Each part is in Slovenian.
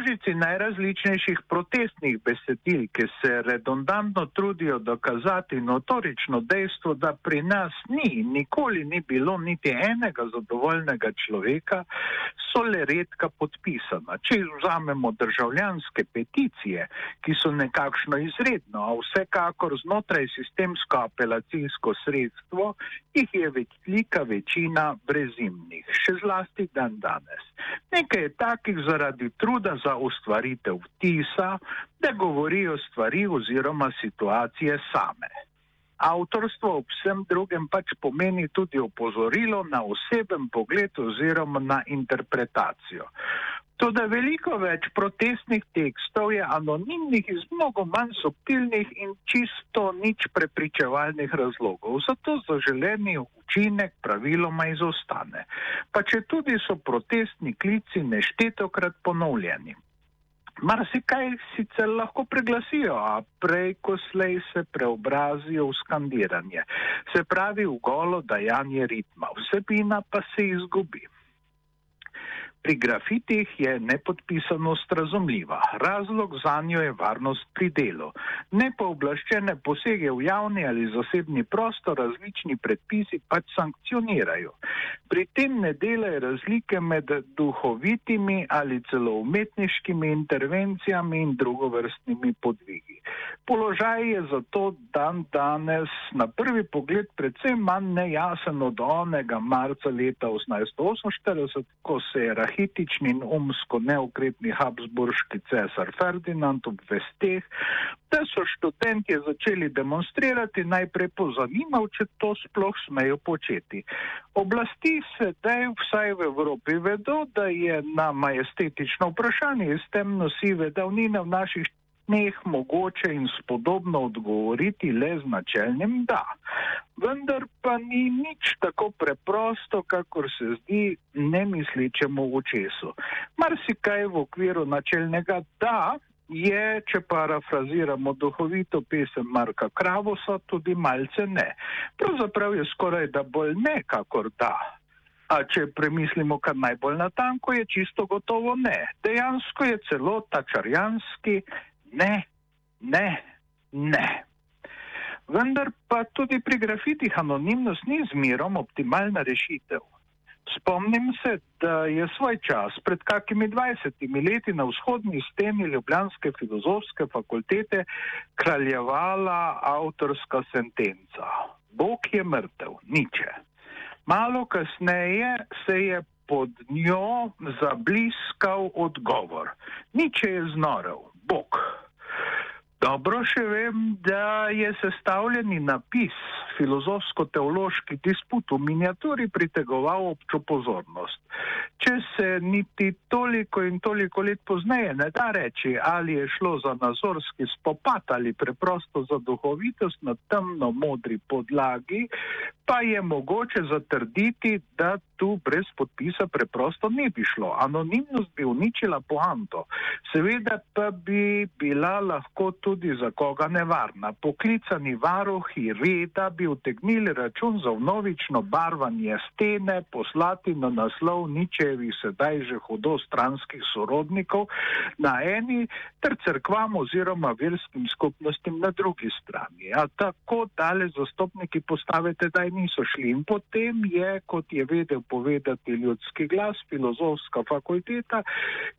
Množici najrazličnejših protestnih besedil, ki se redundantno trudijo dokazati notorično dejstvo, da pri nas ni, nikoli ni bilo niti enega zadovoljnega človeka, so le redka podpisana. Če vzamemo državljanske peticije, ki so nekakšno izredno, a vsekakor znotraj sistemsko apelacijsko sredstvo, jih je velika večina brezimnih, še zlasti dan danes. Nekaj je takih zaradi truda, pobuda za ustvaritev vtisa, da govorijo stvari oziroma situacije same. Avtorstvo ob vsem drugem pač pomeni tudi opozorilo na oseben pogled oziroma na interpretacijo. Tudi veliko več protestnih tekstov je anonimnih iz mnogo manj subtilnih in čisto nič prepričevalnih razlogov. Zato zaželeni učinek praviloma izostane. Pa če tudi so protestni klici neštetokrat ponovljeni. Mar se kaj sicer lahko preglasijo, a prej ko slej se preobrazijo v skandiranje, se pravi v golo dajanje ritma, vsebina pa se izgubi. Pri grafitih je nepodpisanost razumljiva. Razlog za njo je varnost pri delu. Nepooblaščene posege v javni ali zasebni prostor različni predpisi pač sankcionirajo. Pri tem ne delajo razlike med duhovitimi ali celo umetniškimi intervencijami in drugovrstnimi podvigi. Položaj je zato dan danes na prvi pogled predvsem manj nejasen od onega marca leta 1848, ko se je rahitični in umsko neukretni Habsburški cesar Ferdinand obvesteh, da so študenti začeli demonstrirati najprej pozanimal, če to sploh smejo početi. Oblasti sedaj vsaj v Evropi vedo, da je na majestetično vprašanje iz temno sive davnine v naših dneh mogoče in spodobno odgovoriti le z načelnim da. Vendar pa ni nič tako preprosto, kakor se zdi nemisličemu očesu. Mar si kaj v okviru načelnega da je, če parafraziramo duhovito pesem Marka Kravosa, tudi malce ne. Pravzaprav je skoraj da bolj ne, kakor da. A če premislimo kar najbolj natanko, je čisto gotovo ne. Dejansko je celo tačarjanski ne, ne, ne. Vendar pa tudi pri grafitih anonimnost ni zmerom optimalna rešitev. Spomnim se, da je svoj čas pred kakimi 20 leti na vzhodni steni Ljubljanske filozofske fakultete kraljevala avtorska sentenca. Bog je mrtev, niče. Malo kasneje se je pod njo zabliskal odgovor. Niče je znorel, Bog. Dobro še vem, da je sestavljeni napis filozofsko-teološki disput v miniaturi pritegoval občo pozornost. Če se niti toliko in toliko let pozneje ne da reči, ali je šlo za nazorski spopad ali preprosto za duhovitost na temno modri podlagi, pa je mogoče zatrditi, da tu brez podpisa preprosto ne bi šlo. Anonimnost bi uničila poanto. Seveda pa bi bila lahko tudi za koga nevarna. Poklicani varohi reda bi utegnili račun za vnovično barvanje stene poslati na naslov ničevi sedaj že hudo stranskih sorodnikov na eni ter crkvam oziroma verskim skupnostim na drugi strani. A tako dale zastopniki postavite, da niso šli. In potem je, kot je vedel povedati ljudski glas, filozofska fakulteta,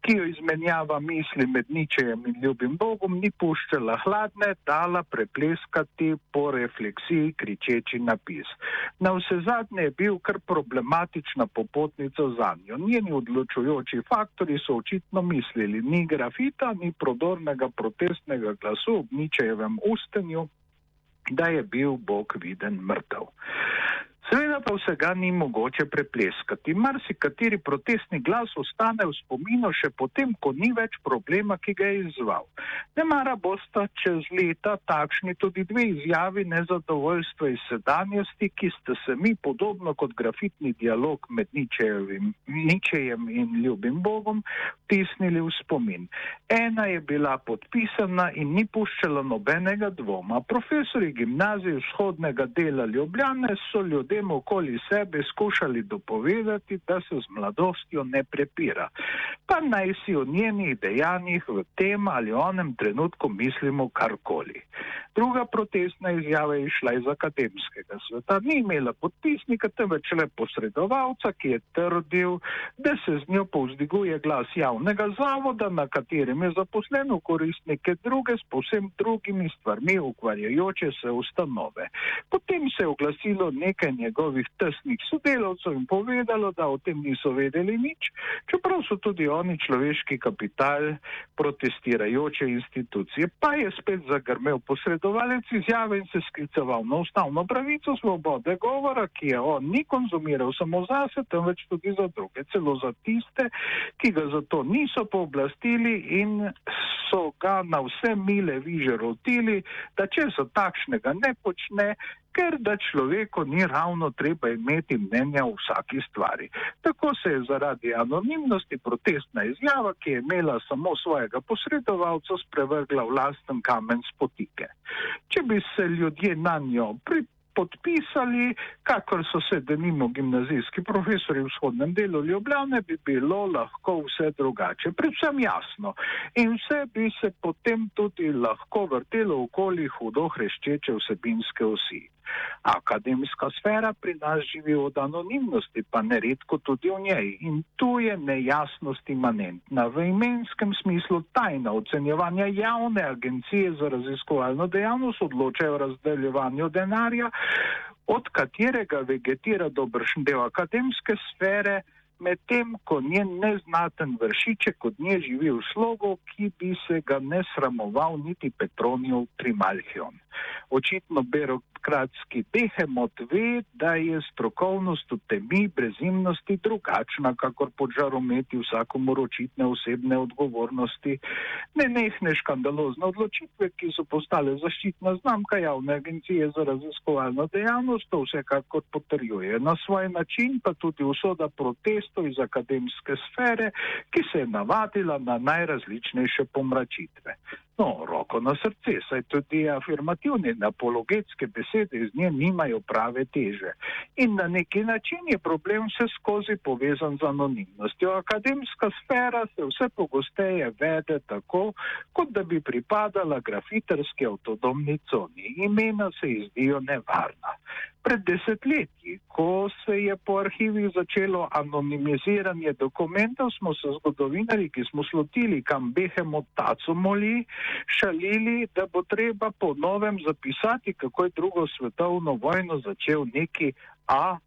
ki jo izmenjava misli med ničejem in ljubim Bogom, ni puščala hladne, dala prepleskati po refleksiji kričeči napis. Na vse zadnje je bil kar problematična popotnica za njo. Njeni odločujoči faktori so očitno mislili, ni grafita, ni prodornega protestnega glasu ob ničejevem ustenju, da je bil Bog viden mrtev. Seveda pa vsega ni mogoče prepleskati. Marsikateri protestni glas ostane v spominu še potem, ko ni več problema, ki ga je izval. Ne mara bosta čez leta takšni tudi dve izjavi nezadovoljstva iz sedanjosti, ki ste se mi podobno kot grafitni dialog med Ničejem in ljubim Bogom vtisnili v spomin. Ena je bila podpisana in ni puščala nobenega dvoma. Profesori gimnazije vzhodnega dela Ljubljane so ljudje ljudem okoli sebe skušali dopovedati, da se z mladostjo ne prepira. Pa naj si o njenih dejanjih v tem ali onem trenutku mislimo karkoli. Druga protestna izjava je išla iz akademskega sveta. Ni imela podpisnika, temveč le posredovalca, ki je trdil, da se z njo povzdiguje glas javnega zavoda, na katerem je zaposleno koristnike druge s posem drugimi stvarmi ukvarjajoče se ustanove. Potem se je oglasilo nekaj njegovih tesnih sodelavcev in povedalo, da o tem niso vedeli nič, čeprav so tudi oni človeški kapital protestirajoče institucije. Pa je spet zagrmel posredovalec izjave in se skliceval na ustavno pravico svobode govora, ki je on ni konzumiral samo zase, temveč tudi za druge, celo za tiste, ki ga zato niso pooblastili in so ga na vse mile viže rotili, da če se takšnega ne počne, ker da človeku ni ravno treba imeti mnenja o vsaki stvari. Tako se je zaradi anonimnosti protestna izjava, ki je imela samo svojega posredovalca, sprevrgla v lasten kamen spotike. Če bi se ljudje na njo pripravili, podpisali, kakor so se denimo gimnazijski profesori v vzhodnem delu Ljubljane, bi bilo lahko vse drugače. Predvsem jasno. In vse bi se potem tudi lahko vrtelo okoli hudo hreščeče vsebinske osi. Akademska sfera pri nas živi od anonimnosti, pa neredko tudi v njej. In tu je nejasnost imanentna. V imenskem smislu tajna ocenjevanja javne agencije za raziskovalno dejavnost odločajo o razdeljevanju denarja, od katerega vegetira dobršen del akademske sfere medtem ko njen neznaten vršiček od nje živi v slogu, ki bi se ga ne sramoval niti Petronijev Trimalchion. Očitno birokratski behemot ve, da je strokovnost v temi brezimnosti drugačna, kakor pod žarometi vsakomor očitne osebne odgovornosti. Ne nehne škandalozne odločitve, ki so postale zaščitna znamka javne agencije za raziskovalno dejavnost, to vsekakor potrjuje. Na svoj način pa tudi usoda protest protestov iz akademske sfere, ki se je navadila na najrazličnejše pomračitve. No, roko na srce, saj tudi afirmativne in apologetske besede iz nje nimajo prave teže. In na neki način je problem vse skozi povezan z anonimnostjo. Akademska sfera se vse pogosteje vede tako, kot da bi pripadala grafiterski avtodomni coni. Imena se izdijo nevarna. Pred desetletji, ko se je po arhivih začelo anonimiziranje dokumentov, smo se zgodovinari, ki smo slotili, kam behemo taco moli, šalili, da bo treba po novem zapisati, kako je drugo svetovno vojno začel neki AH.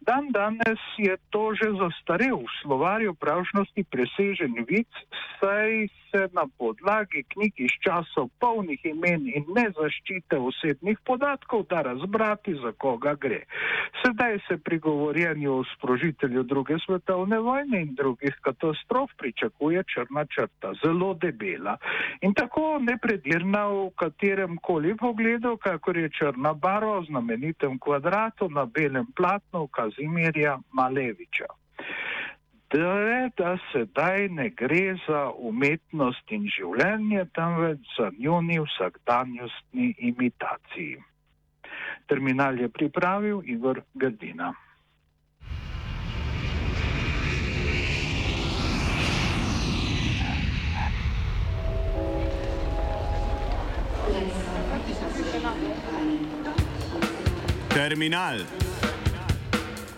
Dan danes je to že zastarel v slovarju pravšnosti presežen vic, saj se na podlagi knjig iz časov polnih imen in nezaščite osebnih podatkov da razbrati, za koga gre. Sedaj se pri govorjenju o sprožitelju druge svetovne vojne in drugih katastrof pričakuje črna črta, zelo debela in tako nepredirna v katerem koli pogledu, kakor je črna barva v znamenitem kvadratu na belem platnu, Kazimirja Maleviča. Da, je, da sedaj ne gre za umetnost in življenje, temveč za njuni vsakdanjostni imitaciji. Terminal je pripravil Igor Gardina. Terminal.